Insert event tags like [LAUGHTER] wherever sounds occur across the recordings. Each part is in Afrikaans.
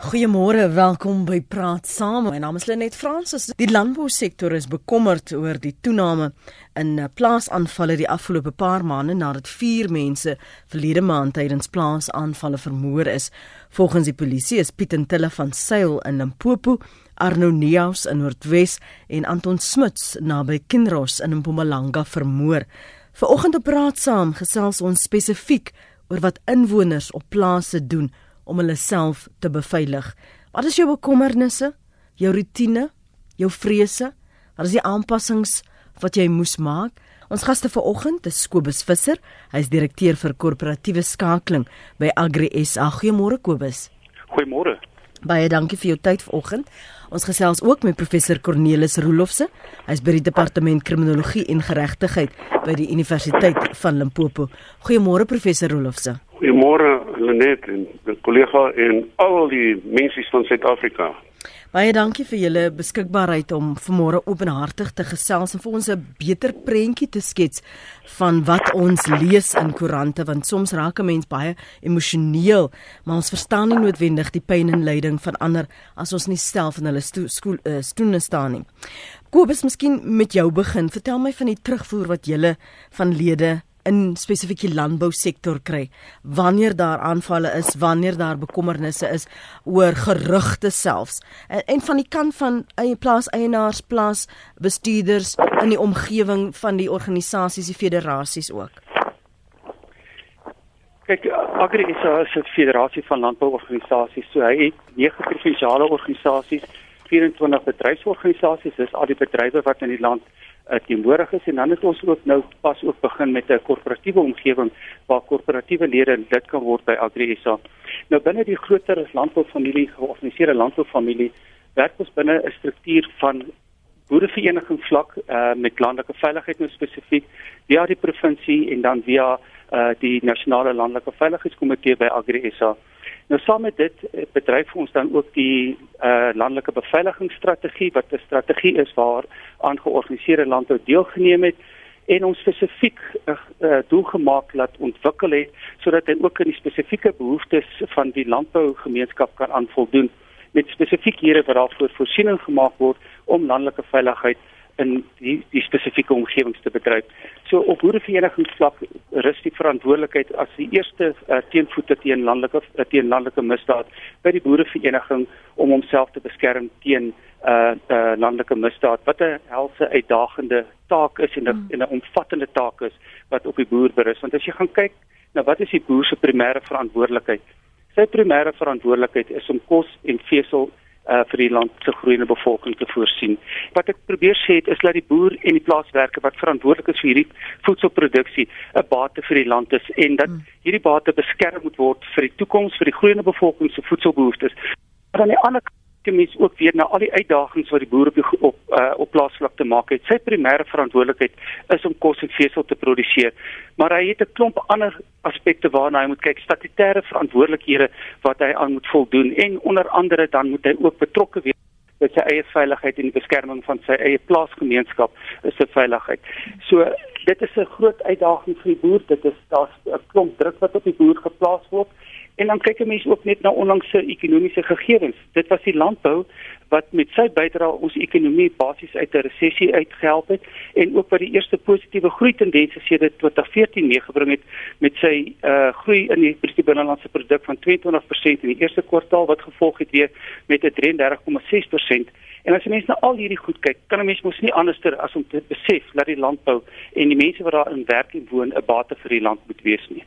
Goeiemôre, welkom by Praat Saam. My naam is Lenet Fransis. Die landbousektor is bekommerd oor die toename in eh, plaasaanvalle die afgelope paar maande nadat 4 mense verlede maand tydens plaasaanvalle vermoor is. Volgens die polisie is Piet Ntille van Sail in Limpopo, Arno Neus in Noordwes en Anton Smuts naby Kinross in Mpumalanga vermoor. Vanoggend op Praat Saam gesels ons spesifiek oor wat inwoners op plase doen om hulle self te beveilig. Wat is jou bekommernisse? Jou rotine? Jou vrese? Wat is die aanpassings wat jy moes maak? Ons gaste vanoggend is Kobus Visser. Hy is direkteur vir korporatiewe skakeling by Agri SA. Goeiemôre Kobus. Goeiemôre. Baie dankie vir jou tyd vanoggend. Ons gesels ook met professor Cornelis Rolofse. Hy's by die departement kriminologie en geregtigheid by die Universiteit van Limpopo. Goeiemôre professor Rolofse. Goeiemôre Lenet en kollega en al die mense van Suid-Afrika. Baie dankie vir julle beskikbaarheid om vanmôre openhartig te gesels en vir ons 'n beter prentjie te skets van wat ons lees in koerante want soms raak 'n mens baie emosioneel, maar ons verstaan nie noodwendig die pyn en lyding van ander as ons nie self in hulle skool uh, stoene staan nie. Kobus, miskien met jou begin. Vertel my van die terugvoer wat julle van lede in spesifiek die landbousektor kry wanneer daar aanvalle is, wanneer daar bekommernisse is oor gerugte selfs en, en van die kant van eie plaas eienaars, plaas bestuurders in die omgewing van die organisasies, die federasies ook. Kyk, Agri is 'n federasie van landbouorganisasies, so hy het nege provinsiale organisasies, 24 bedryfsorganisasies, dis al die bedrywe wat in die land uh, teenwoordig is en dan het ons ook nou pas ook begin met 'n korporatiewe omgewing waar korporatiewe lede lid kan word by AgriSA. Nou binne die groter landboufamilie georganiseerde landboufamilie werk ons binne 'n struktuur van boerevereniging vlak uh, met landelike veiligheid nou spesifiek via die provinsie en dan via uh, die nasionale landelike veiligheidskomitee by AgriSA. Nou saam met dit eh, bedryf ons dan ook die uh landelike beveiligingsstrategie wat 'n strategie is waar aangeorganiseerde landbou deelgeneem het en ons spesifiek 'n uh, uh, doel gemaak laat ontwikkel het sodat hy ook in die spesifieke behoeftes van die landbougemeenskap kan aanvoldoen met spesifiekhede wat daarvoor voorsiening gemaak word om landelike veiligheid in die die spesifieke omgewings te bedryf. So op boereverenigingsvlak rus die verantwoordelikheid as die eerste uh, teenvoete teen landelike uh, teen landelike misdaad by die boerevereniging om homself te beskerm teen uh, uh landelike misdaad wat 'n helse uitdagende taak is en 'n mm. en 'n omvattende taak is wat op die boer berus want as jy gaan kyk na wat is die boer se primêre verantwoordelikheid sy primêre verantwoordelikheid is om kos en vesel uh, vir die land se groeiende bevolking te voorsien. Wat ek probeer sê het, is dat die boer en die plaaswerker wat verantwoordelik is vir hierdie voedselproduksie 'n bate vir die land is en dat hmm. hierdie bate beskerm moet word vir die toekoms vir die groeiende bevolking se voedselbehoeftes. Maar aan die ander kant kyk mens ook weer na al die uitdagings wat die boer op die, op uh, op plaasvlak te maak het. Sy primêre verantwoordelikheid is om kos en vesel te produseer, maar hy het 'n klomp ander aspekte waarna hy moet kyk, statutêre verantwoordelikhede wat hy aan moet voldoen en onder andere dan moet hy ook betrokke wees by sy eie veiligheid en die beskerming van sy eie plaasgemeenskap is se veiligheid. So dit is 'n groot uitdaging vir die boer. Dit is daar's 'n klomp druk wat op die boer geplaas word En dan kyk 'n mens ook net na onlangse ekonomiese gegevens. Dit was die landbou wat met sy bydrae ons ekonomie basies uit 'n resessie uitgehelp het en ook wat die eerste positiewe groei tendense sedert 2014 meegebring het met sy uh groei in die bruto binnelandse produk van 22% in die eerste kwartaal wat gevolg het weer met 'n 33,6% En as jy mens na al hierdie goed kyk, kan 'n mens mos nie anderster as om te besef dat die landbou en die mense wat daarin werk en woon 'n bate vir die land moet wees nie.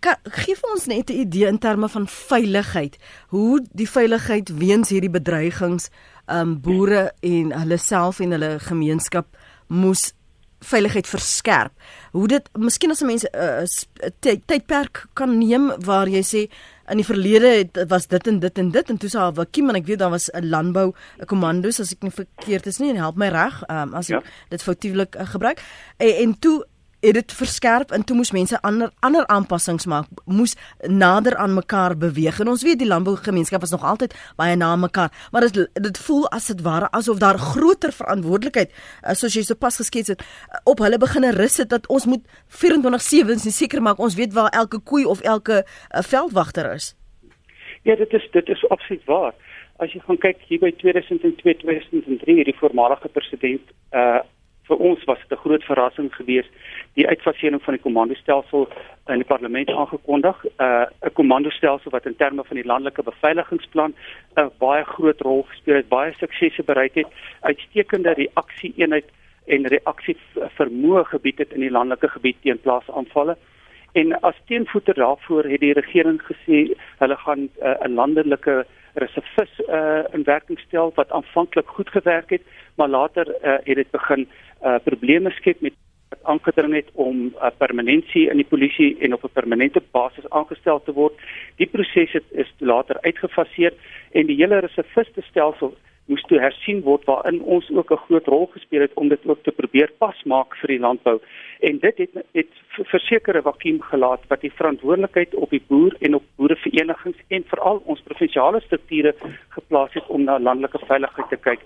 Ka gee vir ons net 'n idee in terme van veiligheid. Hoe die veiligheid weens hierdie bedreigings um boere en hulle self en hulle gemeenskap moes veiligheid verskerp. Hoe dit miskien as mense 'n uh, tydperk kan neem waar jy sê in die verlede het was dit en dit en dit en toe sa Wakim en ek weet daar was 'n landbou 'n kommandos as ek nie verkeerd is nie en help my reg um, as ek ja. dit foutiewelik uh, gebruik en, en toe het dit verskerp en toe moes mense ander ander aanpassings maak. Moes nader aan mekaar beweeg. En ons weet die landbougemeenskap was nog altyd baie na mekaar. Maar dit dit voel as dit ware asof daar groter verantwoordelikheid eh, soos jy sopas geskets het op hulle begine rus het dat ons moet 24/7 seker maak ons weet waar elke koei of elke uh, veldwagter is. Ja, dit is dit is absoluut waar. As jy gaan kyk hier by 2002 2003 hierdie voormalige president uh vir ons was dit 'n groot verrassing geweest die uitfasering van die komandostelsel in die parlement aangekondig, uh 'n komandostelsel wat in terme van die landelike beveiligingsplan 'n baie groot rol gespeel het, baie suksese bereik het, uitstekende reaksie eenheid en reaksie vermoë gebied het in die landelike gebied teen plaasaanvalle. En as teenvoeter daarvoor het die regering gesê hulle gaan uh, 'n landelike reservis uh, in werking stel wat aanvanklik goed gewerk het, maar later uh, het dit begin uh, probleme skep met wat aangedring het om 'n uh, permanentie in die polisie en op 'n permanente basis aangestel te word. Die proses is later uitgefaseer en die hele reserviste stelsel moes toe hersien word waarin ons ook 'n groot rol gespeel het om dit ook te probeer pasmaak vir die landbou. En dit het het versekerde vakuum gelaat wat die verantwoordelikheid op die boer en op boereverenigings en veral ons provinsiale strukture geplaas het om na landelike veiligheid te kyk.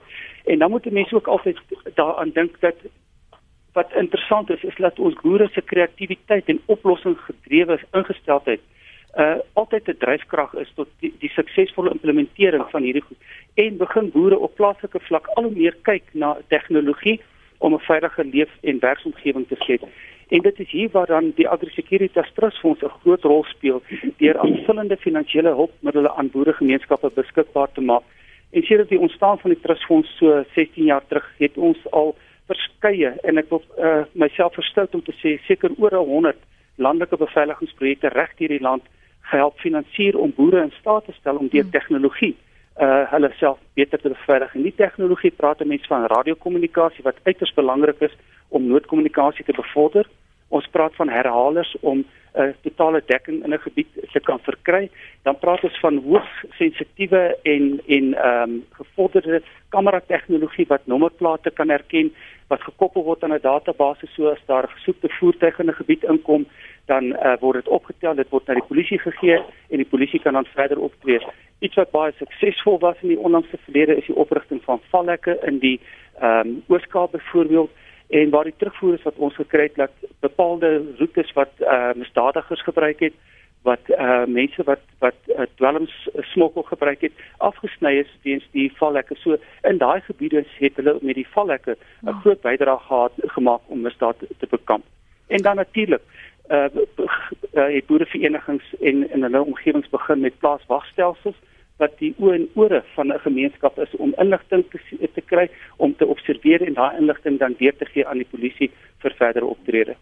En dan moet mense ook altyd daaraan dink dat wat interessant is is dat ons boere se kreatiwiteit en oplossingsgedrewe ingesteldheid uh altyd 'n dryfkrag is tot die, die suksesvolle implementering van hierdie goed en begin boere op plaaslike vlak al hoe meer kyk na tegnologie om 'n veilige leef- en werksomgewing te skep. En dit is hier waar dan die AgriSecuritas Trust Fonds 'n groot rol speel deur aanvullende finansiële hulpmiddels aan boeregemeenskappe beskikbaar te maak. En sedert die ontstaan van die Trust Fonds so 16 jaar terug het ons al verskeie en ek wil uh, myself verstout om te sê seker oor 100 landelike beveiligingsprojekte reg deur die land gehelp finansier om boere in staat te stel om deur hmm. tegnologie uh hulle self beter te beveilig. En die tegnologie praat mense van radiokommunikasie wat uiters belangrik is om noodkommunikasie te bevorder. Ons praat van herhalers om 'n uh, totale dekking in 'n gebied te kan verkry. Dan praat ons van hoogs sensitiewe en en ehm um, gevorderde kamera tegnologie wat nommerplate kan herken wat gekoppel word aan 'n database so as daar gesoekte voertuie in 'n gebied inkom, dan uh, word dit opgetel, dit word na die polisie gegee en die polisie kan dan verder optree. Iets wat baie suksesvol was in die onlangse verlede is die oprigting van valhekke in die ehm um, Ooskaap byvoorbeeld en waar die terugvoer is wat ons gekry het dat bepaalde roetes wat eh uh, misdadigers gebruik het wat eh uh, mense wat wat uh, dwelms uh, smokkel gebruik het afgesny is weens die valhekke. So in daai gebiede het hulle met die valhekke 'n oh. groot bydrae gehad gemaak om misdaad te bekamp. En dan natuurlik eh uh, uh, boereverenigings en in hulle omgewings begin met plaaswagstelsels wat die oë en ore van 'n gemeenskap is om inligting te, te kry om te observeer en daai inligting dan weer te gee aan die polisie vir verdere optrede.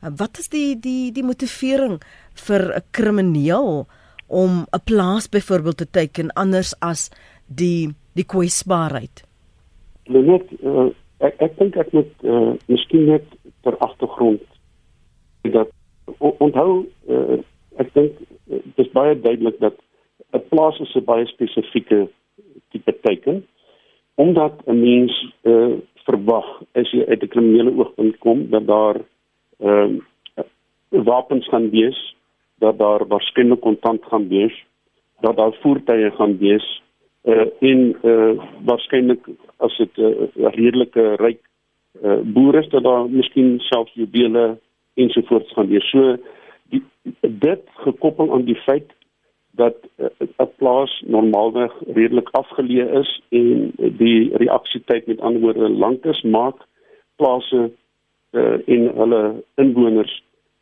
Wat is die die die motivering vir 'n krimineel om 'n plaas byvoorbeeld te teiken anders as die die kwesbaarheid? Net uh, ek ek dink ek moet uh, miskien net ter agtergrond dat onthou uh, ek dink uh, dit is baie duidelik dat 'n plaas is 'n baie spesifieke tipe teiken omdat 'n mens uh, verwag as jy uit 'n kriminele oogpunt kom dat daar ehm uh, wapens gaan wees, dat daar waarskynlik kontant gaan wees, dat daar voertuie gaan wees uh en uh waarskynlik as dit 'n uh, redelike ryk uh boere is dat daar miskien selfs juwele ensovoorts gaan wees. So die dit gekoppel aan die feit dat 'n uh, plaas normaalweg redelik afgeleë is en die reaksietyd met ander woorde lank is, maak plase uh, en hulle inwoners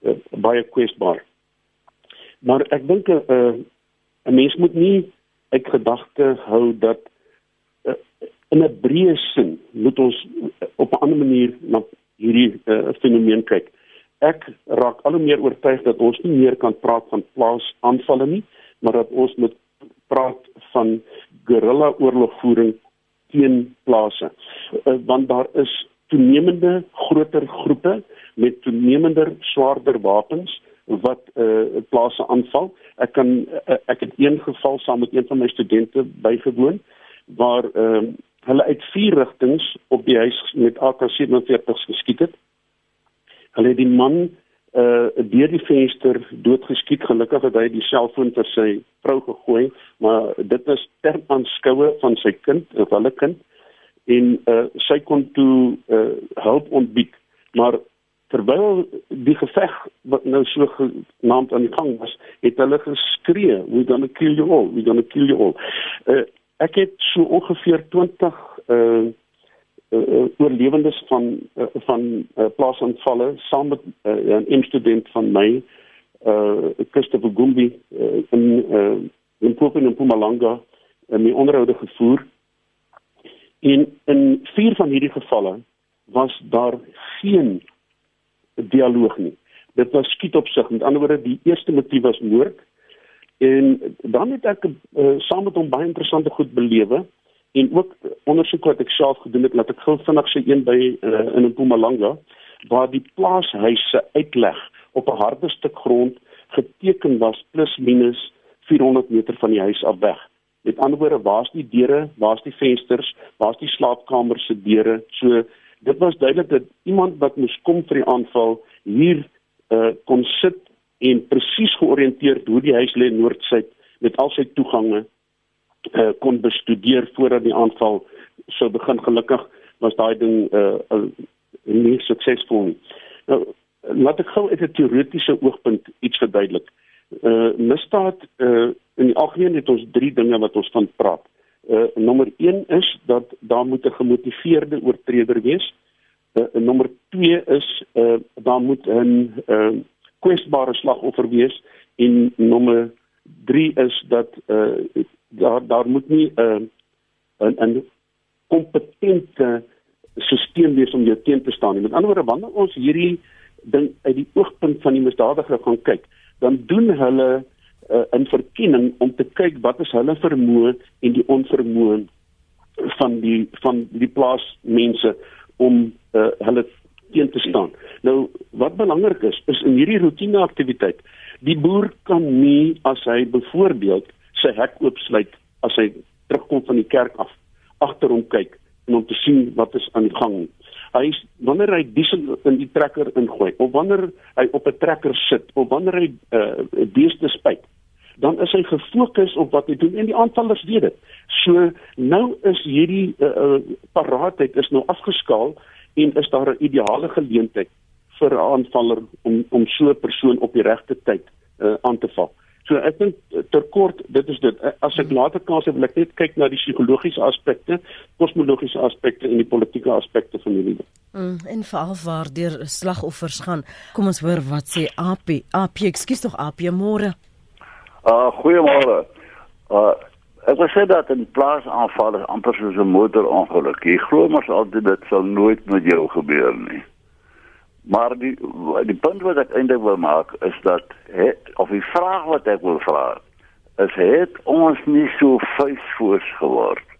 uh, baie kwesbaar. Maar ek dink 'n uh, 'n mens moet nie uit gedagte hou dat uh, in 'n breë sin moet ons op 'n ander manier na hierdie uh, fenomeen kyk. Ek raak al hoe meer oortuig dat ons nie meer kan praat van plaasaanvalle nie, maar dat ons moet praat van guerrilla oorlogvoering teen plase. Uh, want daar is toenemende groter groepe met toenemender swaarder wapens wat eh uh, plase aanval. Ek kan uh, ek het een geval saam met een van my studente bygewoon waar ehm uh, hulle uit vier rigtings op die huis met AK47 geskiet het. Hulle het die man eh uh, deur die venster doodgeskiet. Gelukkig het hy die selfoon vir sy vrou gegooi, maar dit is ter aanskoue van sy kind, of hulle kind en uh, sy kon toe uh, hulp ontbied maar terwyl die geveg wat nou so genaamd aan die gang was, het hulle geskree, we gonna kill you all, we gonna kill you all. Uh, ek het so ongeveer 20 uh uh, oorlewendes van uh, van uh, plaasaanvalle saam met uh, 'n student van my uh Christopher Gumbi uh, in uh in Popo en Mpumalanga en my onderhoude gevoer. En in vier van hierdie gevalle was daar geen dialoog nie. Dit was skiet op sig. Met ander woorde, die eerste motief was moord. En dan het ek uh, saam met hom baie interessante goed belewe en ook ondersoek wat ek self gedoen het, laat ek gou vinnig sê een by uh, in Mpumalanga waar die plaashuise uitleg op 'n harde stuk grond geteken was plus minus 400 meter van die huis af weg. Met ander woorde, waar's die deure, waar's die vensters, waar's die slaapkamer se deure? So dit was duidelik dat iemand wat moes kom vir die aanval hier uh, kon sit en presies georiënteerd hoe die huis lê noord-suid met al sy toegange uh, kon bestudeer voordat die aanval sou begin gelukkig was daai ding uh, uh, nie suksesvol nie. Nou laat ek gou uit 'n teoretiese oogpunt iets verduidelik. Uh misdaad uh in die algemeen het ons drie dinge wat ons van praat. Uh nommer 1 is dat daar moet 'n gemotiveerde oortreder wees. Uh nommer 2 is uh daar moet 'n uh kwesbare slagoffer wees en nommer 3 is dat uh daar daar moet nie 'n uh, 'n 'n kompetente stelsel wees om jou teen te staan nie. Met ander woorde, wanneer ons hierdie ding uit die oogpunt van die misdadiger gaan kyk, dan doen hulle uh, 'n verkenning om te kyk wat is hulle vermoë en die onvermoë van die van die plaasmense om uh, hulle teen te staan. Nou wat belangrik is is in hierdie roetine aktiwiteit, die boer kan nie as hy byvoorbeeld sy hek oopsluit as hy terugkom van die kerk af agter hom kyk en om te sien wat is aan die gang. Hy wanneer hy diesel in die trekker ingooi of wanneer hy op 'n trekker sit of wanneer hy 'n uh, beeste spuit, dan is hy gefokus op wat hy doen en die aanvallers weet dit. So nou is hierdie uh, uh, paraatheid is nou afgeskaal en is daar 'n ideale geleentheid vir 'n aanvaller om om so 'n persoon op die regte tyd uh, aan te val. So ek dink eh, ter kort dit is dit as ek later kan sê wil ek net kyk na die psigologiese aspekte, kosmologiese aspekte en die politieke aspekte van hierdie ding. Mm, en veral waar deur slagoffers gaan. Kom ons hoor wat sê AP. AP, ekskuus tog AP môre. Uh goeiemôre. Uh ek wil sê dat 'n plaasaanval is amper soos 'n motorongeluk. Jy glo mos altyd dit sal nooit met jou gebeur nie. Maar die die punt wat ek eintlik wil maak is dat het, of die vraag wat ek wil vra is het ons nie so vuisvoors geword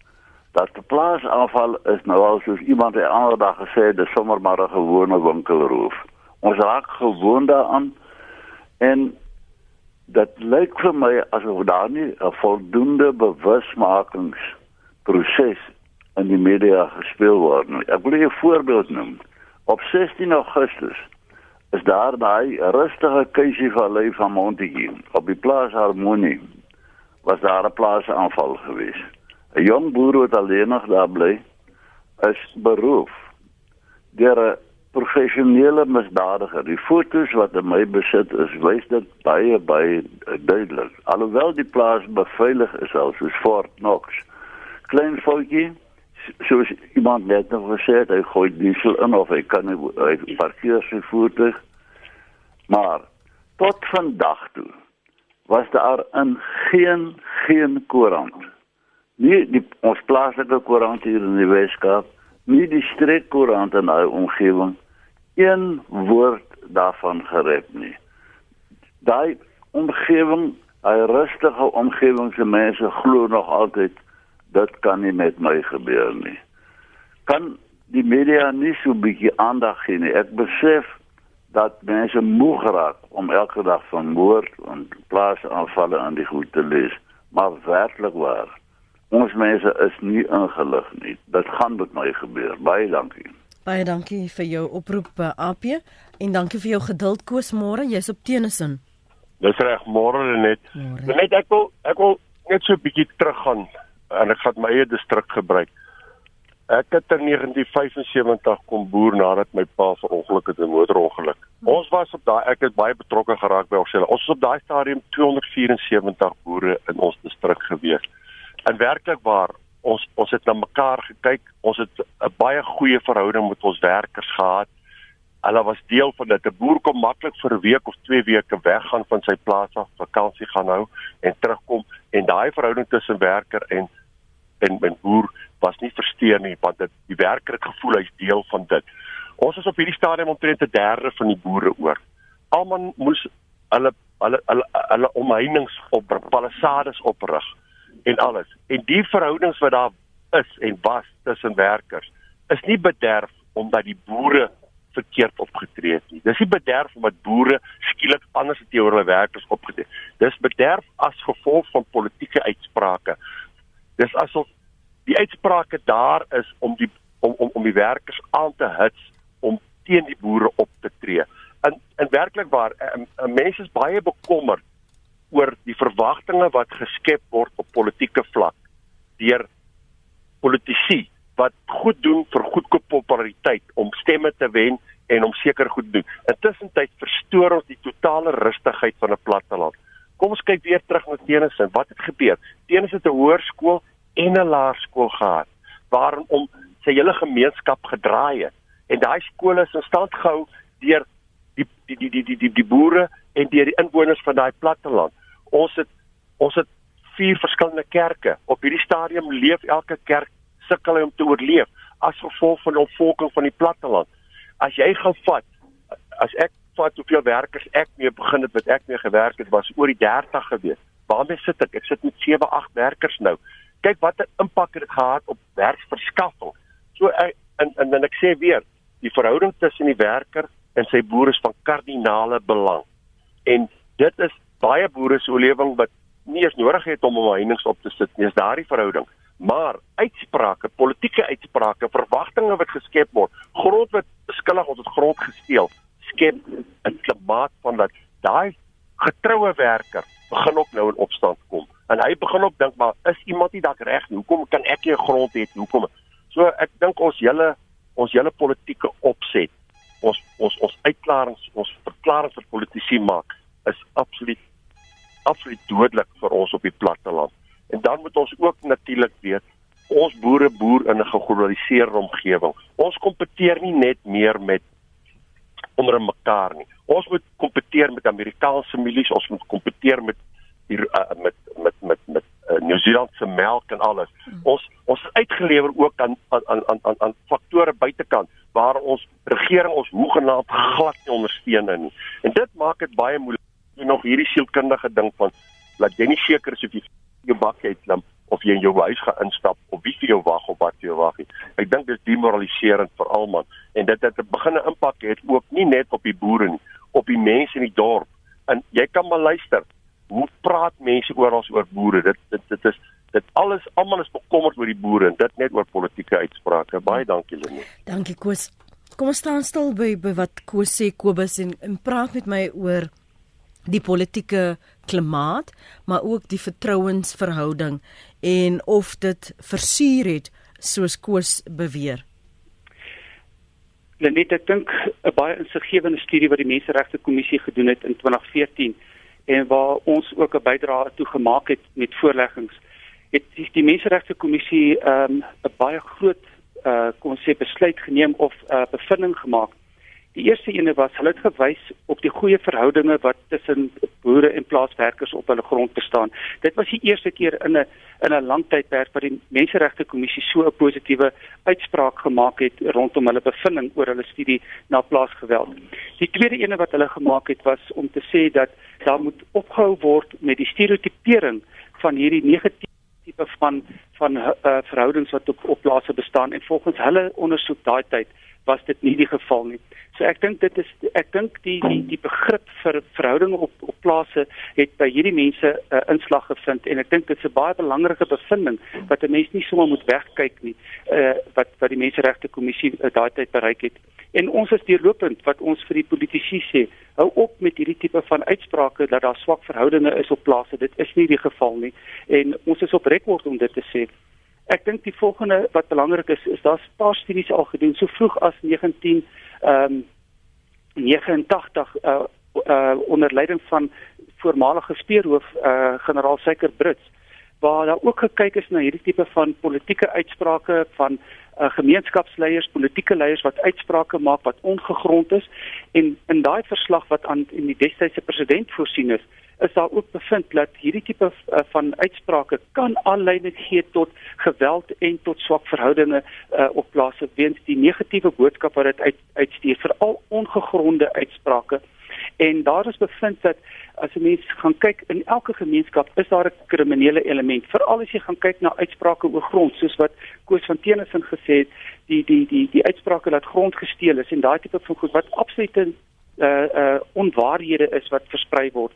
dat die plaasaanval is nou al soos iemand die ander dag gesê het dis sommer maar 'n gewone winkelroof. Ons raak gewoond daaraan en dat lyk vir my asof daar nie 'n voldoende bewusmakingsproses in die media gespeel word nie. Ek wil 'n voorbeeld noem. Op 16 Augustus is daar daai rustige kuisievallei van Montetjie op die plaas Harmonie was daar 'n plaasaanval geweest. 'n Jong boer wat alleenig daar bly is beroof deur 'n professionele misdadiger. Die fotos wat in my besit is, wys dit baie baie duidelik. Alhoewel die plaas beveilig is al soos Fort Knox. Klein foutjie soos iemand net nog gesê het, hy gooi diesel in of hy kan hy parkeer sy voertuig. Maar tot vandag toe was daar in geen geen koerant. Nie die ons plaaslike koerant hier in die Weskaap, nie die streekkoerant in daai omgewing een woord daarvan gerep nie. Daai omgewing, daai rustige omgewing se mense glo nog altyd dit kan nie met my gebeur nie. Kan die media nie so 'n bietjie aandag gee nie. Ek besef dat mense moeg raak om elke dag van moord en plaasaanvalle aan die goed te lees, maar werklik waar. Ons mense is nie ingelig nie. Dit gaan met my gebeur. Baie dankie. Baie dankie vir jou oproep eh, AP en dankie vir jou geduld Koos môre. Jy's op Tenison. Dis reg, môre net. Net ek wil ek wil net so 'n bietjie teruggaan en ek gaan my eie distrik gebruik. Ek het in 1975 kom boer nadat my pa verongeluk het in 'n motorongeluk. Hmm. Ons was op daai ek het baie betrokke geraak by ons selle. Ons was op daai stadium 274 boere in ons distrik gewees. En werklik waar ons ons het na mekaar gekyk. Ons het 'n baie goeie verhouding met ons werkers gehad. Hulle was deel van dit. 'n Boer kom maklik vir 'n week of 2 weke weggaan van sy plaas af, vakansie gaan hou en terugkom en daai verhouding tussen werker en en en boer was nie versteur nie want dit die werker het gevoel hy's deel van dit. Ons is op hierdie stadium omtrent 'n derde van die boere oor. Almal moes hulle hulle hulle hulle omheinings op palisades oprig en alles. En die verhoudings wat daar is en was tussen werkers is nie bederf omdat die boere verkeerd opgetree het nie. Dis nie bederf omdat boere skielik anders teenoor hulle werkers opgetree het. Dis bederf as gevolg van politieke uitsprake. Dis asof die uitsprake daar is om die om om om die werkers aan te hits om teen die boere op te tree. In in werklik waar mense is baie bekommerd oor die verwagtinge wat geskep word op politieke vlak deur politici wat goed doen vir goedkoop populariteit om stemme te wen en om seker goed doen. Intussen tyd verstoor ons die totale rustigheid van 'n platteland. Kom ons kyk weer terug na Tennyson. Wat het gebeur? Tennyson het 'n hoërskool en 'n laerskool gehad waarin om sy hele gemeenskap gedraai het. En daai skole is in stand gehou deur die die die die die die die boere en deur die inwoners van daai platteland. Ons het ons het vier verskillende kerke. Op hierdie stadium leef elke kerk sukkel om te oorleef as gevolg van die opvolking van die platteland. As jy gaan vat as ek vat hoeveel werkers ek mee begin het wat ek mee gewerk het was oor die 30 gewees. Waarmee sit ek? Ek sit met 7, 8 werkers nou kyk watter impak het dit gehad op werksverskaffing. So en en en ek sê weer, die verhouding tussen die werker en sy boere is van kardinale belang. En dit is baie boere se oorlewing wat nie eens nodig het om om heininge op te sit nie, is daardie verhouding. Maar uitsprake, politieke uitsprake, verwagtinge wat geskep word, grond wat beskuldig ons het grond gesteel, skep 'n klimaat van dat daai getroue werker begin ook nou in opstand kom. En hy begin ook dink maar is iemand nie dalk reg? Nie hoekom kan ek nie 'n grond hê? Hoekom? So ek dink ons hele ons hele politieke opset ons ons ons uitklarings ons verklaring vir politici maak is absoluut absoluut dodelik vir ons op die platteland en dan moet ons ook natuurlik weet ons boere boer in 'n geglobaliseerde omgewing ons kompeteer nie net meer met onder mekaar nie ons moet kompeteer met Amerikaanse milies ons moet kompeteer met hier uh, met met met met uh, Nieu-Seeland se melk en alles. Ons ons is uitgelewer ook aan aan aan aan aan faktore buitekant waar ons regering ons hoegenaamd glad nie ondersteun nie. En dit maak dit baie moeilik. Jy nog hierdie sielkundige ding van laat jy nie seker is of jy jou bak het klim of jy in jou huis gaan instap of wie vir jou wag of wat jy wag nie. Ek dink dit is demoraliserend vir almal en dit het 'n begin 'n impak het ook nie net op die boere nie, op die mense in die dorp. En jy kan maar luister, hoe praat mense oral oor boere? Dit dit dit is dit alles almal is bekommerd oor die boere en dit net oor politieke uitsprake. Baie dankie Lenie. Dankie Koos. Kom ons staan stil by, by wat Koos sê Kobus en, en praat met my oor die politieke klimaat, maar ook die vertrouensverhouding en of dit versuur het soos Koos beweer. Lenet, ek dink 'n baie insiggewende studie wat die Menseregte Kommissie gedoen het in 2014 en waar ons ook 'n bydrae toe gemaak het met voorleggings het die, menseregte kommissie ehm, 'n um, baie groot uh kom ons sê besluit geneem of 'n uh, bevinding gemaak. Die eerste ene was hulle het gewys op die goeie verhoudinge wat tussen boere en plaaswerkers op hulle grond bestaan. Dit was die eerste keer in 'n in 'n lang tydperk wat die menseregte kommissie so 'n positiewe uitspraak gemaak het rondom hulle bevinding oor hulle studie na plaasgeweld. Die tweede ene wat hulle gemaak het was om te sê dat daar moet opgehou word met die stereotipering van hierdie negatiewe tipe van van uh, verhoudings wat op op plase bestaan en volgens hulle ondersoek daai tyd was dit nie die geval nie. So ek dink dit is ek dink die die die begrip vir verhoudinge op op plase het by hierdie mense 'n uh, inslag gevind en ek dink dit is 'n baie belangrike bevinding wat 'n mens nie sommer moet wegkyk nie uh, wat wat die menseregte kommissie uh, daai tyd bereik het. En ons is deurlopend wat ons vir die politici sê, hou op met hierdie tipe van uitsprake dat daar swak verhoudinge is op plase. Dit is nie die geval nie en ons is op rekord om dit te sê. Ek dink die volgende wat belangrik is is daar's paar studies al gedoen so vroeg as 19 ehm um, 89 uh, uh onder leiding van voormalige speerhoof uh generaal Suiker Brits waar daar ook gekyk is na hierdie tipe van politieke uitsprake van uh, gemeenskapsleiers, politieke leiers wat uitsprake maak wat ongegrond is. En in daai verslag wat aan in die destydse president voorsien is, is daar ook bevind dat hierdie tipe uh, van uitsprake kan aanleiding gee tot geweld en tot swak verhoudinge uh, op plase weens die negatiewe boodskap wat dit uit, uitstuur veral ongegronde uitsprake. En daar is bevind dat as jy mens gaan kyk in elke gemeenskap is daar 'n kriminele element veral as jy gaan kyk na uitsprake oor grond soos wat Koos van Tenison gesê het die die die die uitsprake dat grond gesteel is en daai tipe van goed wat absolute uh uh onwaarhede is wat versprei word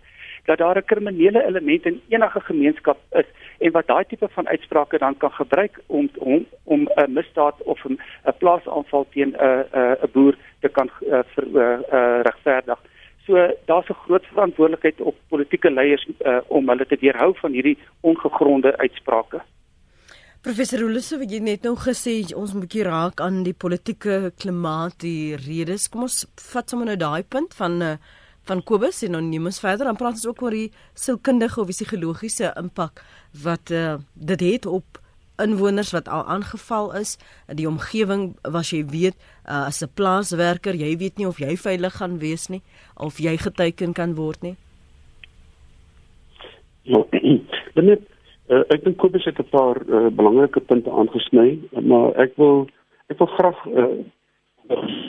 dat daar 'n kriminele element in enige gemeenskap is en wat daai tipe van uitsprake dan kan gebruik om om om 'n misdaad of 'n plaasaanval teen 'n 'n boer te kan uh, ver, uh, uh, regverdig. So daar's 'n groot verantwoordelikheid op politieke leiers uh, om hulle te weerhou van hierdie ongegronde uitsprake. Professor Roelisse, wat jy net nou gesê ons moet hier raak aan die politieke klimaat, die redes. Kom ons vat sommer nou daai punt van uh, van Kobus en dan neem ons verder. Dan praat ons ook oor die sielkundige of die psigologiese impak wat uh, dit het op inwoners wat al aangeval is. Die omgewing was jy weet uh, as 'n plaaswerker jy weet nie of jy veilig gaan wees nie of jy geteken kan word nie. Ja, [CLEARS THROAT] net uh, ek dink Kobus het 'n paar uh, belangrike punte aangesny maar ek wil ek wil graag uh,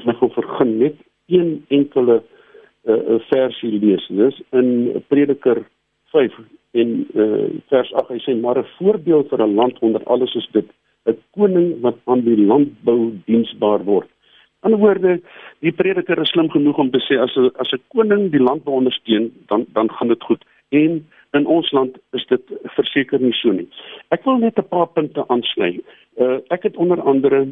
net wil vergun net een enkele 'n uh, versie lees. Dis in Prediker 5 en uh, vers 8 hy sê maar 'n voorbeeld vir 'n land onder alles is dit 'n koning wat aan die landbou diensbaar word. In woorde, die prediker is slim genoeg om te sê as 'n as 'n koning die landbou ondersteun, dan dan gaan dit goed. En in ons land is dit verseker nie so nie. Ek wil net 'n paar punte aansny. Uh, ek het onder andere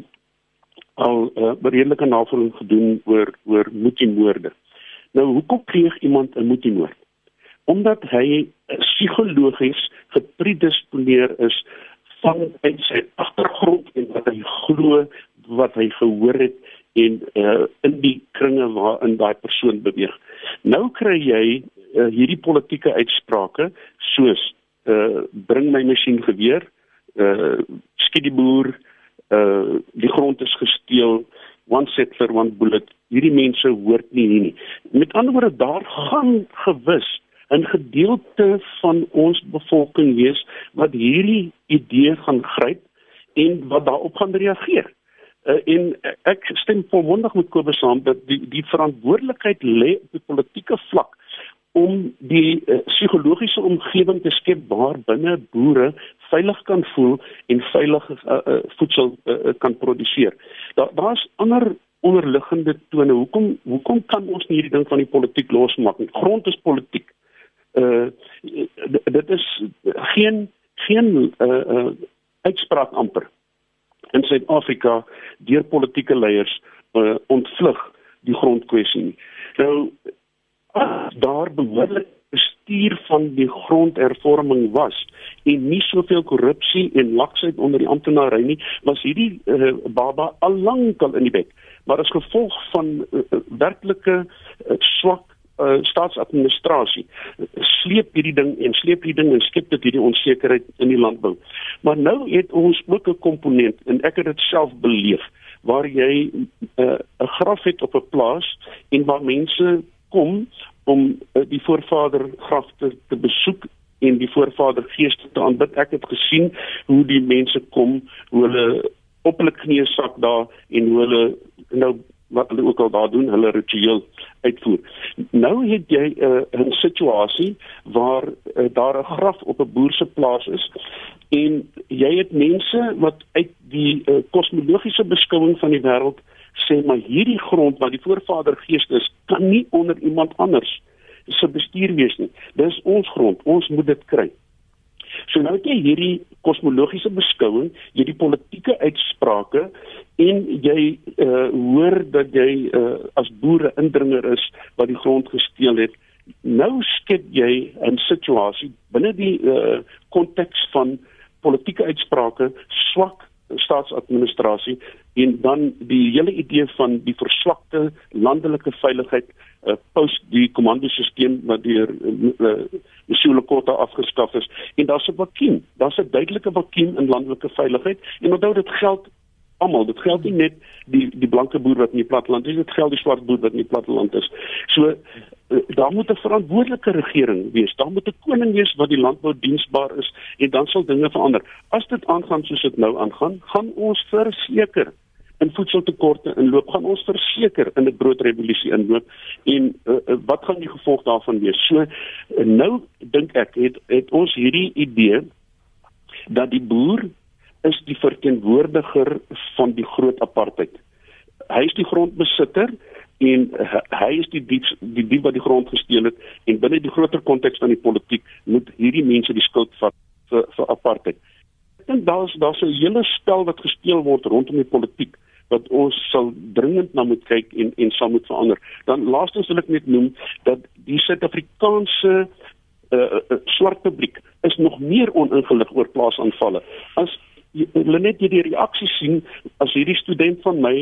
al 'n uh, redelike navorsing gedoen oor oor moedimoorde. Nou hoekom pleeg iemand 'n moedimoord? Omdat hy psigologies gepredisponeer is van uit sy agtergrond en wat hy glo wat hy gehoor het en uh, in die kringe waarin daai persoon beweeg. Nou kry jy uh, hierdie politieke uitsprake soos uh, bring my masjien geweer, uh, skiet die boer, uh, die grond is gesteel, one settler one bullet hierdie mense hoort nie hier nie. Met ander woorde daar gaan gewis 'n gedeelte van ons bevolking wees wat hierdie idee gaan gryp en wat daarop gaan reageer. Uh, en ek stem volmondig met Kobus saam dat die die verantwoordelikheid lê op die politieke vlak om die uh, psigologiese omgewing te skep waar binne boere veilig kan voel en veilig uh, uh, voedsel uh, kan produseer. Daar daar's ander onderliggende tone. Hoekom hoekom kan ons nie hierdie ding van die politiek losmaak nie? Grond is politiek. Uh dit is geen geen uh, uh uitspraak amper in Suid-Afrika deur politieke leiers uh, ontvlug die grondkwessie nie. Nou daar behoorlik bestuur van die grondhervorming was en nie soveel korrupsie en laksheid onder die amptenare nie, was hierdie uh, baba al lank al in die bek. Maar as gevolg van uh, werklike uh, swak uh, staatsadministrasie sleep hierdie ding en sleep hierdie ding en skep dit hierdie onsekerheid in die landbou. Maar nou het ons ook 'n komponent en ek het dit self beleef waar jy 'n uh, graf het op 'n plaas en waar mense kom om uh, die voorvader graf te, te besoek en die voorvader geeste te aanbid. Ek het gesien hoe die mense kom, hoe hulle op hulle knieë sak daar en hoe hulle nou wat hulle ook al daar doen, hulle ritueel uitvoer. Nou het jy uh, 'n situasie waar uh, daar 'n graf op 'n boer se plaas is en jy het mense wat uit die uh, kosmologiese beskouing van die wêreld sê maar hierdie grond wat die voorvader gees is kan nie onder iemand anders se bestuur wees nie. Dis ons grond. Ons moet dit kry. So nou het jy hierdie kosmologiese beskouing, jy die politieke uitsprake en jy uh hoor dat jy uh as boere indringer is wat die grond gesteel het. Nou skep jy 'n situasie binne die uh konteks van politieke uitsprake, swak staatsadministrasie en dan die hele idee van die verswakte landelike veiligheid uh, post die komandosisteem wat deur Mosule uh, Kota afgeskaf is. En daar's 'n vakuum daar's 'n duidelike vakuum in landelike veiligheid en onthou dit geld almal. Dit geld nie net die die blanke boer wat in die platteland is dit geld die swart boer wat in die platteland is. So uh, daar moet 'n verantwoordelike regering wees. Daar moet 'n koning wees wat die landbou diensbaar is en dan sal dinge verander. As dit aangaan soos dit nou aangaan gaan ons verseker in voedseltekorte inloop gaan ons verseker in 'n broodrevolusie inloop en uh, uh, wat gaan die gevolg daarvan wees? So uh, nou dink ek het het ons hierdie idee dat die boer is die verteenwoordiger van die groot apartheid. Hy is die grondbesitter en hy is die diep die diep wat die grond gesteel het en binne die groter konteks van die politiek moet hierdie mense die skuld vat vir vir apartheid. Ek dink daar's daar's 'n hele spel wat gespeel word rondom die politiek wat ons sal dringend na moet kyk en en sal moet verander. Dan laastens wil ek net noem dat die Suid-Afrikaanse uh, uh, swart publiek is nog meer oningelig oor plaasaanvalle as hulle net hierdie reaksie sien as hierdie student van my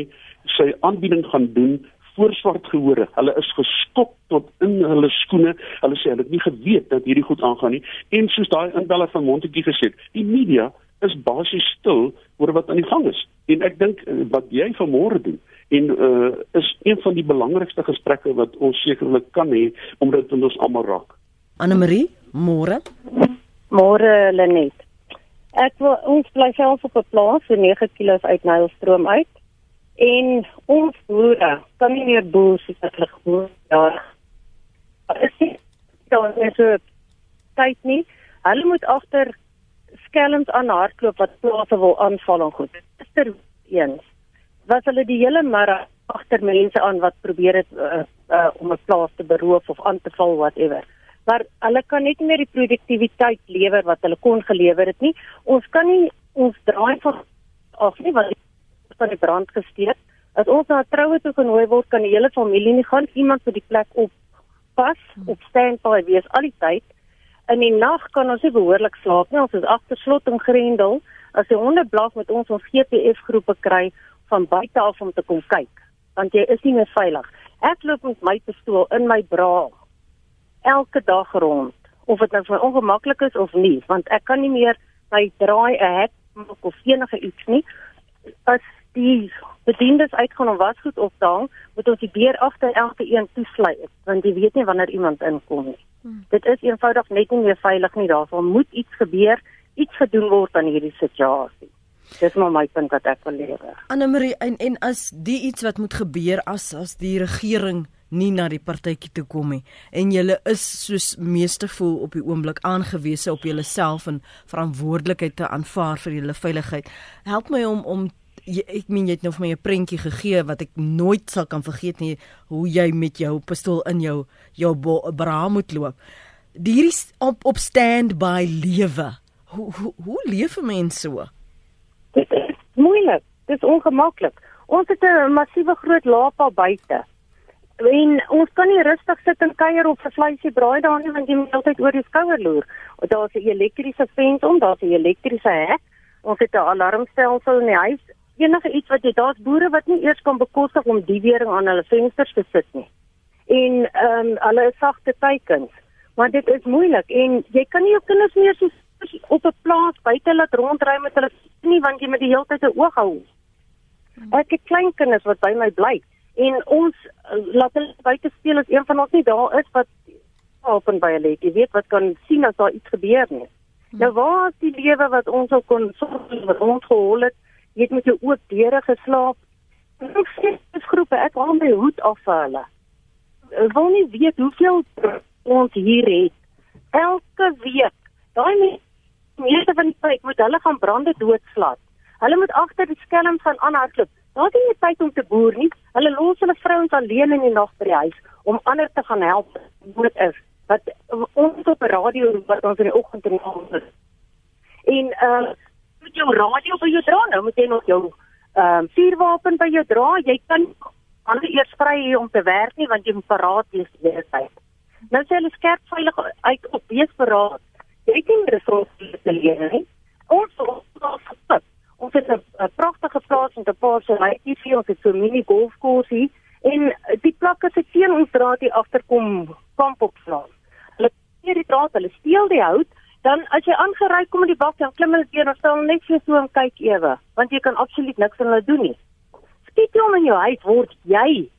sy aanbieding gaan doen voor swart gehore. Hulle is geskok tot in hulle skoene. Hulle sê hulle het nie geweet dat hierdie goed aangaan nie. En soos daai inbeller van Montetjie gesê het, die media is basies stil oor wat aan die gang is. En ek dink eh, wat jy vanmôre doen en uh, is een van die belangrikste gesprekke wat ons sekerlik kan hê omdat dit ons almal raak. Anne Marie, môre. Môre Lenet. Ek wil ons bly self op 'n plaas so 9 km uit Nylstroom uit. En ons boere kan nie meer boer soos hulle geboer ja. Is nie dan is dit tyd nie. Hulle moet agter skelms aan hardloop wat plase wil aanval en goed. Gister eens was hulle die hele middag agter mense aan wat probeer het uh, uh, om 'n plaas te beroof of aan te val whatever maar hulle kan net nie meer die produktiwiteit lewer wat hulle kon gelewer het nie. Ons kan nie ons draai van af nie want van die brand gesteek. As ons na 'n troue toe genooi word, kan die hele familie nie gaan iemand vir die plek op pas op standby wees al die tyd. In die nag kan ons nie behoorlik slaap nie. Ons is agter slot en grendel. As die honde blaf met ons ons GPS groepe kry van buite af om te kom kyk, want jy is nie meer veilig. Ek loop met my pistool in my bra elke dag rond of dit nou vir my ongemaklik is of nie want ek kan nie meer by draai 'n hek maak of enige iets nie as die bediendes uitgaan om wasgoed op te hang moet ons die deur agter elke een toesluit want jy weet nie wanneer iemand inkom nie hmm. dit is eenvoudig net nie meer veilig nie daarvan moet iets gebeur iets gedoen word aan hierdie situasie Dis maar my punt wat ek wil lewer. Anne Marie en en as die iets wat moet gebeur as as die regering nie na die partytjie toe kom nie en julle is soos meeste voel op die oomblik aangewese op julleself en verantwoordelikheid te aanvaar vir julle veiligheid. Help my om om jy, ek meen jy het nou vir my 'n prentjie gegee wat ek nooit sal kan vergeet nie hoe jy met jou pistool in jou jou bra moet loop. Hierdie op op standby lewe. Hoe hoe hoe leef 'n mens so? Dit is moeilik. Dit is ongemaklik. Ons het 'n massiewe groot laapa buite. En ons kan nie rustig sit en kuier 'n vleisie braai daar nie want jy moet altyd oor die skouer loer. Daar's 'n elektriese venster om, daar's 'n elektriese hek. Ons het 'n alarmstelsel in die huis. Enige iets wat jy daar's boere wat nie eers kan bekostig om die wering aan hulle vensters te sit nie. En ehm um, hulle is sagte teikens. Maar dit is moeilik en jy kan nie jou kinders meer so op 'n plaas buite laat rondry met hulle nie want jy moet die hele tyd 'n oog hou. Ek het klein kinders wat by my bly en ons uh, laat hulle buite speel as een van ons nie daar is wat open by hulle jy weet wat kan sien as daar iets gebeur nie. Hmm. nou waar is die lewe wat ons ook kon sorg wat ons gehol het? Jy het met jou oop deure geslaap. Sê dis groepe ek haal my hoed af vir hulle. Ek wil nie weet hoeveel ons hier het. Elke week daai meeste van die tyd moet hulle gaan brande doodslaan hulle moet agter die skelms gaan aanhardloop Daar het nie tyd om te boer nie. Hulle los hulle vrouens alleen in die nag by die huis om ander te gaan help. Moet is wat ons op radio wat ons in die oggend en aand is. En uh moet jou radio by jou dra nou, moet jy nog jou ehm uh, vuurwapen by jou dra. Jy kan ander eers vry hier om te werk nie want jy moet paraat wees die hele tyd. Nou sê hulle skerp veilig uit op wees paraat. Jy het nie resurses te leer nie. Ons ons gepik. Ons het 'n pragtige plaas met 'n paar serytjies, ons het so mini golfkoersie en die plakke se teen ons draad hier agterkom kamp op plaas. Hulle steel die draad, hulle steel die hout, dan as jy aangery kom in die bak dan klim hulle weer en staan net vir so 'n kyk ewe, want jy kan absoluut niks aan hulle doen nie. Skiet jy hom in jou huis word jy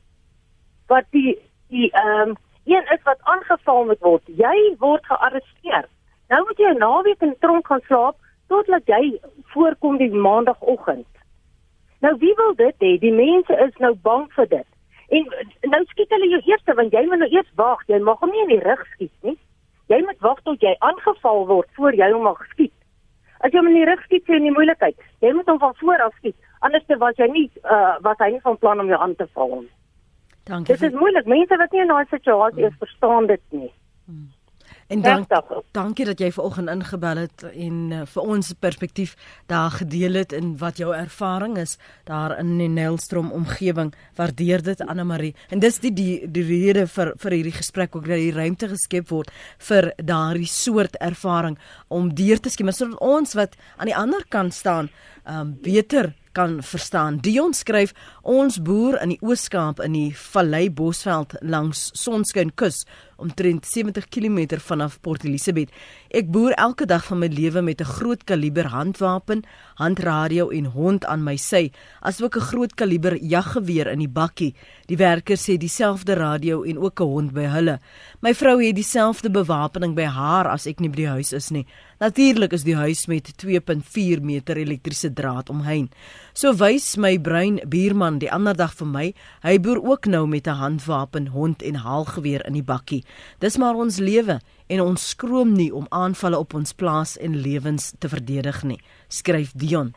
wat die die ehm um, een is wat aangeval moet word. Jy word gearresteer. Nou moet jy 'n naweek in tronk gaan slaap totdat jy voorkom die maandagooggend. Nou wie wil dit hê? Die mense is nou bang vir dit. En nou skiet hulle jou eers want jy moet nou eers wag. Jy mag hom nie in die rug skiet nie. Jy moet wag tot jy aangeval word voor jy hom mag skiet. As jy hom in die rug skiet, sien jy die moeilikheid. Jy moet hom van voor af skiet. Anders te was jy nie uh was hy nie van plan om jou aan te val nie. Dankie. Dit is moeilik. Mense wat nie in daai situasie is, verstaan dit nie. Hmm. En dank, dankie dat jy vanoggend ingebel het en uh, vir ons perspektief daar gedeel het en wat jou ervaring is daar in die Nelstroom omgewing. Waardeer dit Anne Marie. En dis die die, die rede vir vir hierdie gesprek ook dat hier ruimte geskep word vir daardie soort ervaring om deur te skiem sodat ons wat aan die ander kant staan, um beter kan verstaan. Dion skryf ons boer in die Oos-Kaap in die Vallei Bosveld langs Sonskyn Kus omtrent 70 km vanaf Port Elizabeth. Ek boer elke dag van my lewe met 'n groot kaliber handwapen, handradio en hond aan my sy, asook 'n groot kaliber jaggeweer in die bakkie. Die werkers sê dieselfde radio en ook 'n hond by hulle. My vrou het dieselfde bewapening by haar as ek nie by die huis is nie. Natuurlik is die huis met 2.4 meter elektriese draad omheind. So wys my bruin buurman die ander dag vir my, hy boer ook nou met 'n handwapen, hond en haalgeweer in die bakkie. Dis maar ons lewe en ons skroom nie om aanvalle op ons plaas en lewens te verdedig nie, skryf Dion.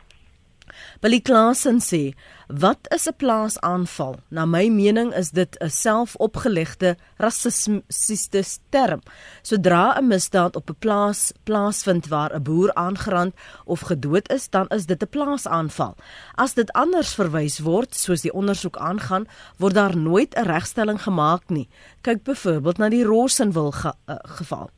Billy Klasen sê, "Wat is 'n plaasaanval? Na my mening is dit 'n selfopgelegde rassistiese term. Sodra 'n misdaad op 'n plaas plaasvind waar 'n boer aangerand of gedood is, dan is dit 'n plaasaanval. As dit anders verwys word, soos die ondersoek aangaan, word daar nooit 'n regstelling gemaak nie. Kyk byvoorbeeld na die Rossenwil ge, uh, geval.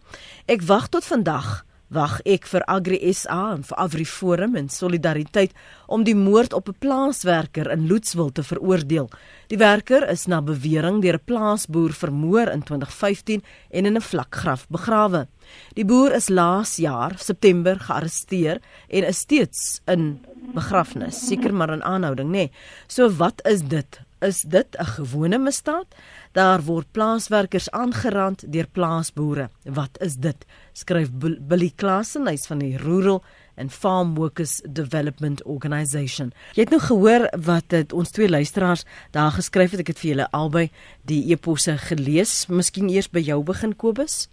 Ek wag tot vandag wag ek vir Agri SA en vir AfriForum en Solidariteit om die moord op 'n plaaswerker in Loetswil te veroordeel. Die werker is na bewering deur 'n plaasboer vermoor in 2015 en in 'n vlakgraf begrawe. Die boer is laas jaar September gearresteer en is steeds in begrafnis, seker maar in aanhouding, nê. Nee. So wat is dit? Is dit 'n gewone misdaad? Daar word plaaswerkers aangerand deur plaasboere. Wat is dit? Skryf Billy Klassen, hy's van die Rural and Farm Workers Development Organisation. Jy het nou gehoor wat het ons twee luisteraars daar geskryf het. Ek het vir julle albei die eposse gelees. Miskien eers by jou begin Kobus?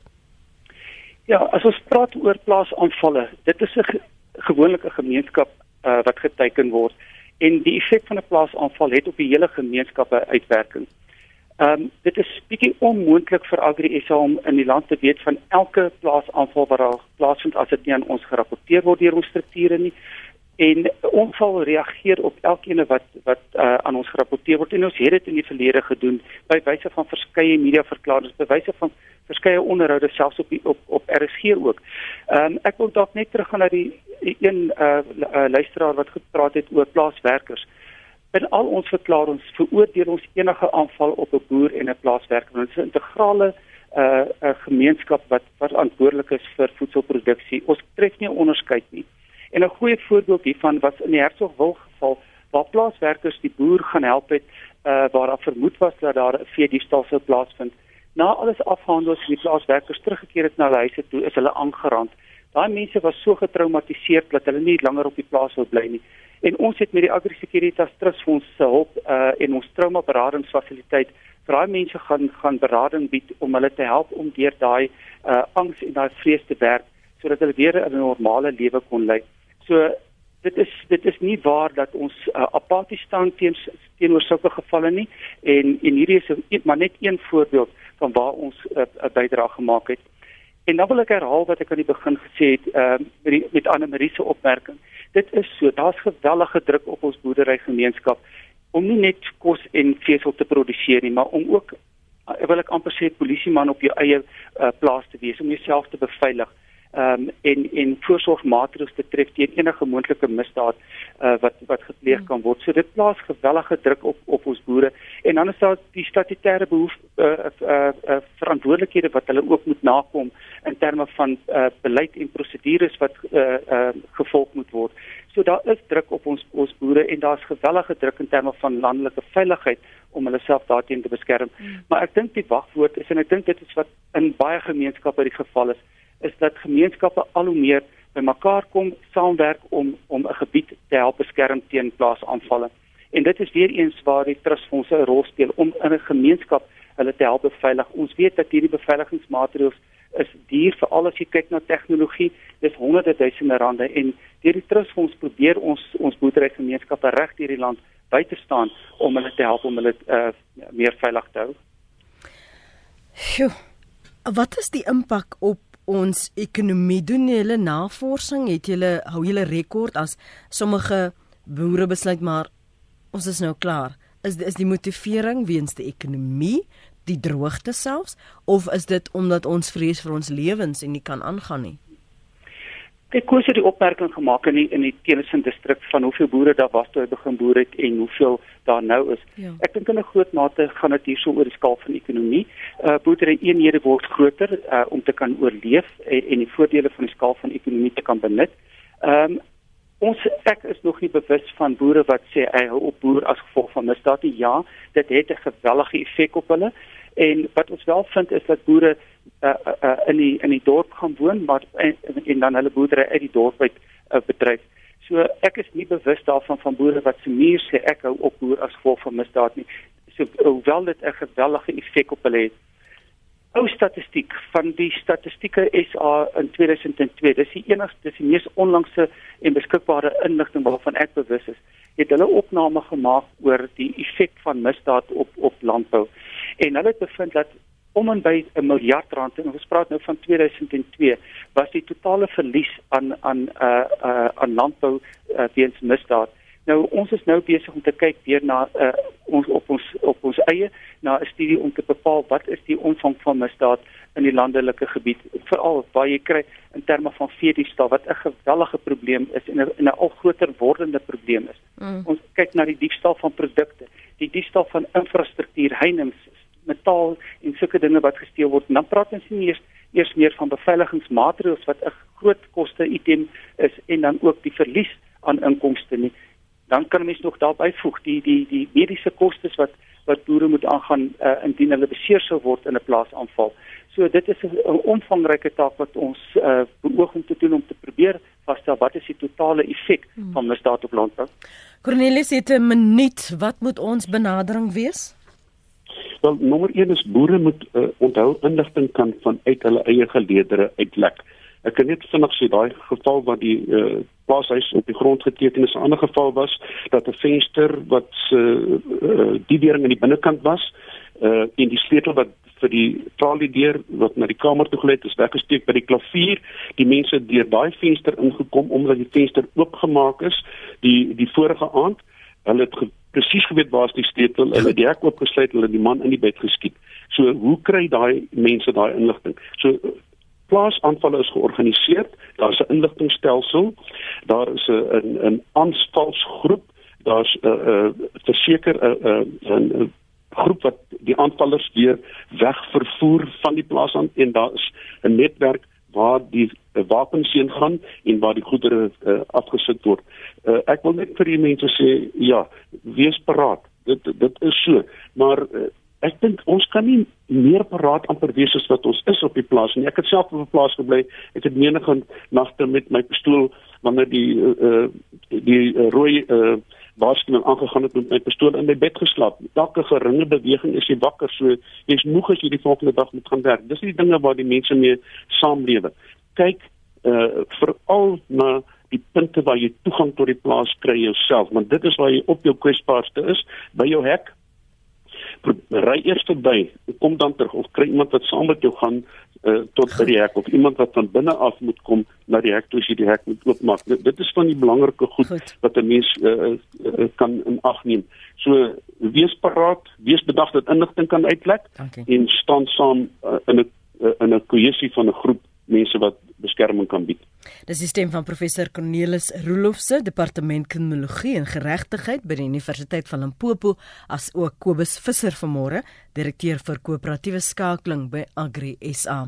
Ja, as ons praat oor plaasaanvalle, dit is 'n ge gewoonlike gemeenskap uh, wat geteken word en die effek van 'n plaasaanval het op die hele gemeenskap 'n uitwerking. Ehm um, dit is bietjie onmoontlik vir Agri SA om in die land te weet van elke plaasaanval wat daar plaasvind as dit nie aan ons gerapporteer word deur ons strukture nie. En onval reageer op elkeen wat wat uh, aan ons gerapporteer word en ons het dit in die verlede gedoen by wyse van verskeie media verklaringe, by wyse van verskeie onderhoude selfs op die, op op RSG ook. Ehm um, ek wil dalk net teruggaan na die, een uh, uh, luisteraar wat gepraat het oor plaaswerkers. In al ons verklaringe veroordeel ons enige aanval op 'n boer en 'n plaaswerker. Dit is 'n integrale 'n uh, 'n gemeenskap wat verantwoordelik is vir voedselproduksie. Ons tref nie onderskeid nie. En 'n goeie voorbeeld hiervan was in die Hertsgwil geval waar plaaswerkers die boer gaan help het uh, waar daar vermoed was dat daar 'n veediefstal sou plaasvind. Na alles afgehandel is die plaaswerkers teruggekeer het na hulle huise toe, is hulle aangerand. Daai mense was so getraumatiseer dat hulle nie langer op die plaas wou bly nie. En ons het met die Agri Securitas Trust Fonds se hulp uh en ons trauma beradingsfasiliteit vir daai mense gaan gaan berading bied om hulle te help om deur daai uh angs en daai vrees te werk sodat hulle weer 'n normale lewe kon lei. So dit is dit is nie waar dat ons uh, apaties staan teen teenoor sulke gevalle nie. En en hierdie is een, maar net een voorbeeld van waar ons 'n uh, bydrae gemaak het. En dan wil ek herhaal wat ek aan die begin gesê het uh, met die, met Anne Marie se opmerking. Dit is so daar's gewellige druk op ons boerderygemeenskap om nie net kos en vesel te produseer nie maar om ook uh, wil ek amper sê polisieman op jou eie uh, plaas te wees om jouself te beveilig um, en en voorsorgmaatreëls te tref teen enige moontlike misdaad uh, wat wat gepleeg kan word. So dit plaas gewellige druk op op ons boere en dan is daar die statutêre behoefte uh, uh, uh, verantwoordelikhede wat hulle ook moet nakom in terme van uh, beleid en prosedures wat uh, uh, gevolg moet word. So daar is druk op ons ons boere en daar's gewellige druk in terme van landelike veiligheid om hulle self daarteen te beskerm. Mm. Maar ek dink die wagwoord is en ek dink dit is wat in baie gemeenskappe die geval is, is dat gemeenskappe al hoe meer bymekaar kom, saamwerk om om 'n gebied te help beskerm teen plaasaanvalle. En dit is weer eens waar die trustfondse 'n rol speel om in 'n gemeenskap hulle te help beveilig. Ons weet dat hierdie beveiligingsmaatreëls is duur veral as jy kyk na tegnologie, dis honderde duisende rande en deur die trustfonds probeer ons ons boerderygemeenskappe reg deur die land by te staan om hulle te help om hulle uh, meer veilig te hou. Sjoe. Wat is die impak op ons ekonomie doen julle navorsing het julle hou julle rekord as sommige boere besluit maar ons is nou klaar. Is is die motivering weens die ekonomie die droogte selfs of is dit omdat ons vrees vir ons lewens en nie kan aangaan nie Ek koers het die opmerking gemaak in die, in die Tennyson distrik van hoeveel boere daar was toe hy begin boer het en hoeveel daar nou is. Ja. Ek dink in 'n groot mate gaan dit hierso oor die skaal van ekonomie. Uh boerdery eenhede word groter uh om te kan oorleef en, en die voordele van die skaal van ekonomie te kan benut. Ehm um, ons ek is nog nie bewus van boere wat sê hy hou op boer as gevolg van misdaad. Ja, dit het 'n gewellige effek op hulle. En wat ons wel vind is dat boere uh, uh, in die in die dorp gaan woon maar en, en dan hulle boerdery uit die dorp uit uh, bedryf. So ek is nie bewus daarvan van boere wat se muur sê ek hou op boer as gevolg van misdaad nie. So hoewel dit 'n gewellige effek op hulle het. Ou statistiek van die statistieke SA in 2002, dis die enigste dis die mees onlangse en beskikbare inligting waarvan ek bewus is. Het hulle opname gemaak oor die effek van misdaad op op landbou. En hulle het bevind dat om en by 'n miljard rand en ons praat nou van 2002 was die totale verlies aan aan uh uh aan landbou uh, weens misdaad. Nou ons is nou besig om te kyk weer na uh ons op ons op ons eie na 'n studie om te bepaal wat is die omvang van misdaad in die landelike gebied veral waar jy kry in terme van veediefstal wat 'n gewellige probleem is en 'n 'n al groter wordende probleem is. Mm. Ons kyk na die diefstal van produkte, die diefstal van infrastruktuur, heininge, metaal en sulke dinge wat gesteel word. Dan praat ons nie eers eers meer van beveiligingsmaatreëls wat 'n groot koste item is en dan ook die verlies aan inkomste nie. Dan kan mens nog daarby voeg die die die mediese kostes wat wat boere moet aangaan uh, indien hulle beseer sou word in 'n plaasaanval. So dit is 'n omvangryke taak wat ons uh, beoog om te doen om te probeer vasstel wat is die totale effek hmm. van misdaad op landbou. Cornelis het 'n minuut, wat moet ons benadering wees? Wel nommer 1 is boere moet uh, onthou inligting kan vanuit hulle eie geleedere uitlek. Ek kan net vinnig sê daai geval wat die uh, plaashuis op die grond geteken is, 'n ander geval was dat 'n venster wat se uh, uh, die deuring aan die binnekant was uh in die sleutel wat vir die tralie deur wat na die kamer toe gelei het is weggesteek by die klavier die mense deur daai venster ingekom omdat die venster oopgemaak is die die vorige aand hulle het presies geweet waar is die sleutel. Hulle het die hek oopgesluit, hulle die man in die bed geskiet. So hoe kry daai mense daai inligting? So plaasaanvalle is georganiseer. Daar's 'n inligtingstelsel. Daar is 'n 'n aanvalsgroep. Daar's 'n 'n verseker 'n 'n groep wat die aanvallers weer wegvervoer van die plaas aan en daar is 'n netwerk waar die uh, wapens heen gaan en waar die goedere uh, afgesit word. Uh, ek wil net vir die mense sê ja, wees paraat. Dit dit is so, maar uh, ek dink ons kan nie meer paraat amper wees as wat ons is op die plaas nie. Ek het self op 'n plaas gebly. Ek het menige nagte met my pistool wanneer die uh, die uh, rooi uh, waarskuwing aangegaan het met my pistool in my bed geslaap. Elke geringe beweging is jy wakker, so jy's moeg as jy die volgende dag moet gaan werk. Dis die dinge waar die mense mee saamlewe. Kyk uh veral na die punte waar jy toegang tot die plaas kry jouself, want dit is waar jy op jou kwesbaarste is, by jou hek. Ry eers verby, kom dan terug of kry iemand wat saam met jou gaan uh, tot by die hek of iemand wat van binne af moet kom na die hek toe as jy die hek moet oopmaak. Dit, dit is van die belangrike goed, goed. wat 'n mens uh, uh, kan in ag neem. So wees paraat, wees bedag dat inligting kan uitlek Dankie. en staan saam uh, in 'n uh, in 'n kohesie van 'n groep mense wat beskerming kan bied. Dis die stem van professor Cornelis Roelofse, departement kriminologie en geregtigheid by die Universiteit van Limpopo, as ook Kobus Visser vanmôre, direkteur vir koöperatiewe skakeling by Agri SA.